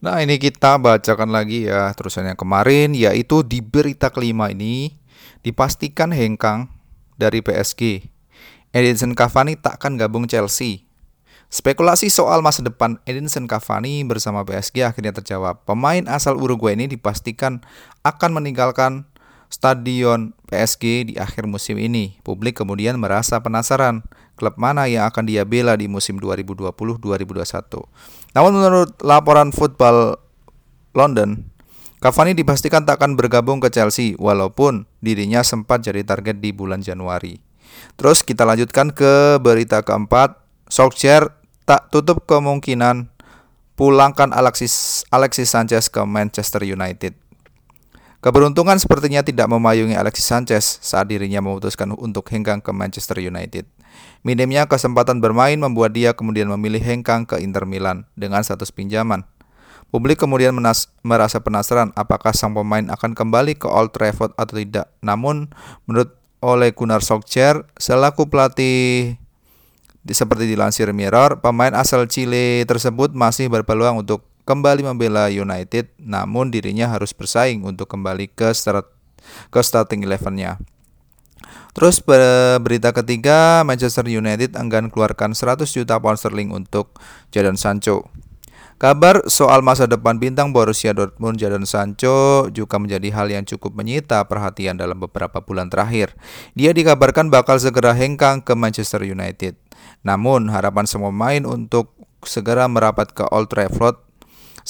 Nah, ini kita bacakan lagi ya terusan yang kemarin yaitu di berita kelima ini dipastikan hengkang dari PSG. Edinson Cavani takkan gabung Chelsea. Spekulasi soal masa depan Edinson Cavani bersama PSG akhirnya terjawab. Pemain asal Uruguay ini dipastikan akan meninggalkan stadion PSG di akhir musim ini. Publik kemudian merasa penasaran klub mana yang akan dia bela di musim 2020-2021. Namun menurut laporan Football London, Cavani dipastikan tak akan bergabung ke Chelsea walaupun dirinya sempat jadi target di bulan Januari. Terus kita lanjutkan ke berita keempat, Solskjaer tak tutup kemungkinan pulangkan Alexis Alexis Sanchez ke Manchester United. Keberuntungan sepertinya tidak memayungi Alexis Sanchez saat dirinya memutuskan untuk hengkang ke Manchester United. Minimnya kesempatan bermain membuat dia kemudian memilih hengkang ke Inter Milan dengan status pinjaman. Publik kemudian merasa penasaran apakah sang pemain akan kembali ke Old Trafford atau tidak. Namun, menurut Ole Gunnar Solskjaer selaku pelatih seperti dilansir Mirror, pemain asal Chile tersebut masih berpeluang untuk kembali membela United, namun dirinya harus bersaing untuk kembali ke start ke starting elevennya. Terus berita ketiga, Manchester United enggan keluarkan 100 juta pound sterling untuk Jadon Sancho. Kabar soal masa depan bintang Borussia Dortmund Jadon Sancho juga menjadi hal yang cukup menyita perhatian dalam beberapa bulan terakhir. Dia dikabarkan bakal segera hengkang ke Manchester United. Namun harapan semua main untuk segera merapat ke Old Trafford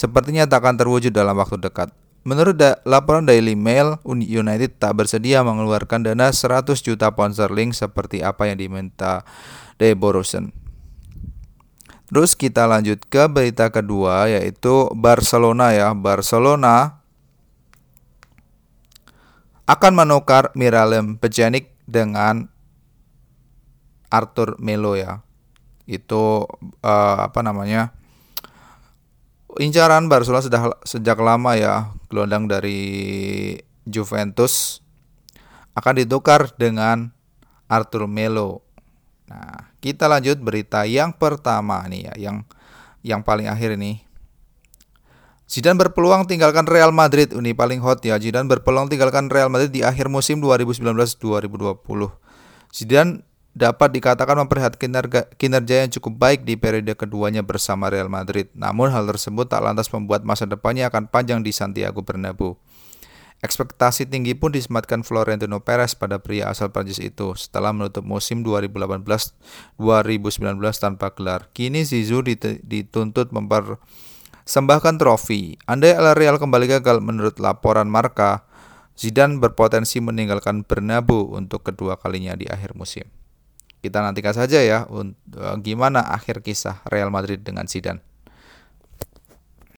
sepertinya tak akan terwujud dalam waktu dekat. Menurut da laporan Daily Mail, United tak bersedia mengeluarkan dana 100 juta pound sterling seperti apa yang diminta De Borussen. Terus kita lanjut ke berita kedua yaitu Barcelona ya. Barcelona akan menukar Miralem Pjanic dengan Arthur Melo ya. Itu uh, apa namanya? Incaran Barcelona sudah sejak lama ya gelandang dari Juventus akan ditukar dengan Arthur Melo. Nah, kita lanjut berita yang pertama nih ya, yang yang paling akhir ini. Zidane berpeluang tinggalkan Real Madrid. Ini paling hot ya. Zidane berpeluang tinggalkan Real Madrid di akhir musim 2019-2020. Zidane dapat dikatakan memperlihatkan kinerja, kinerja yang cukup baik di periode keduanya bersama Real Madrid. Namun hal tersebut tak lantas membuat masa depannya akan panjang di Santiago Bernabeu. Ekspektasi tinggi pun disematkan Florentino Perez pada pria asal Prancis itu setelah menutup musim 2018-2019 tanpa gelar. Kini Zizou dituntut mempersembahkan trofi. Andai Real kembali gagal menurut laporan Marka, Zidane berpotensi meninggalkan Bernabeu untuk kedua kalinya di akhir musim. Kita nantikan saja ya gimana akhir kisah Real Madrid dengan Zidane.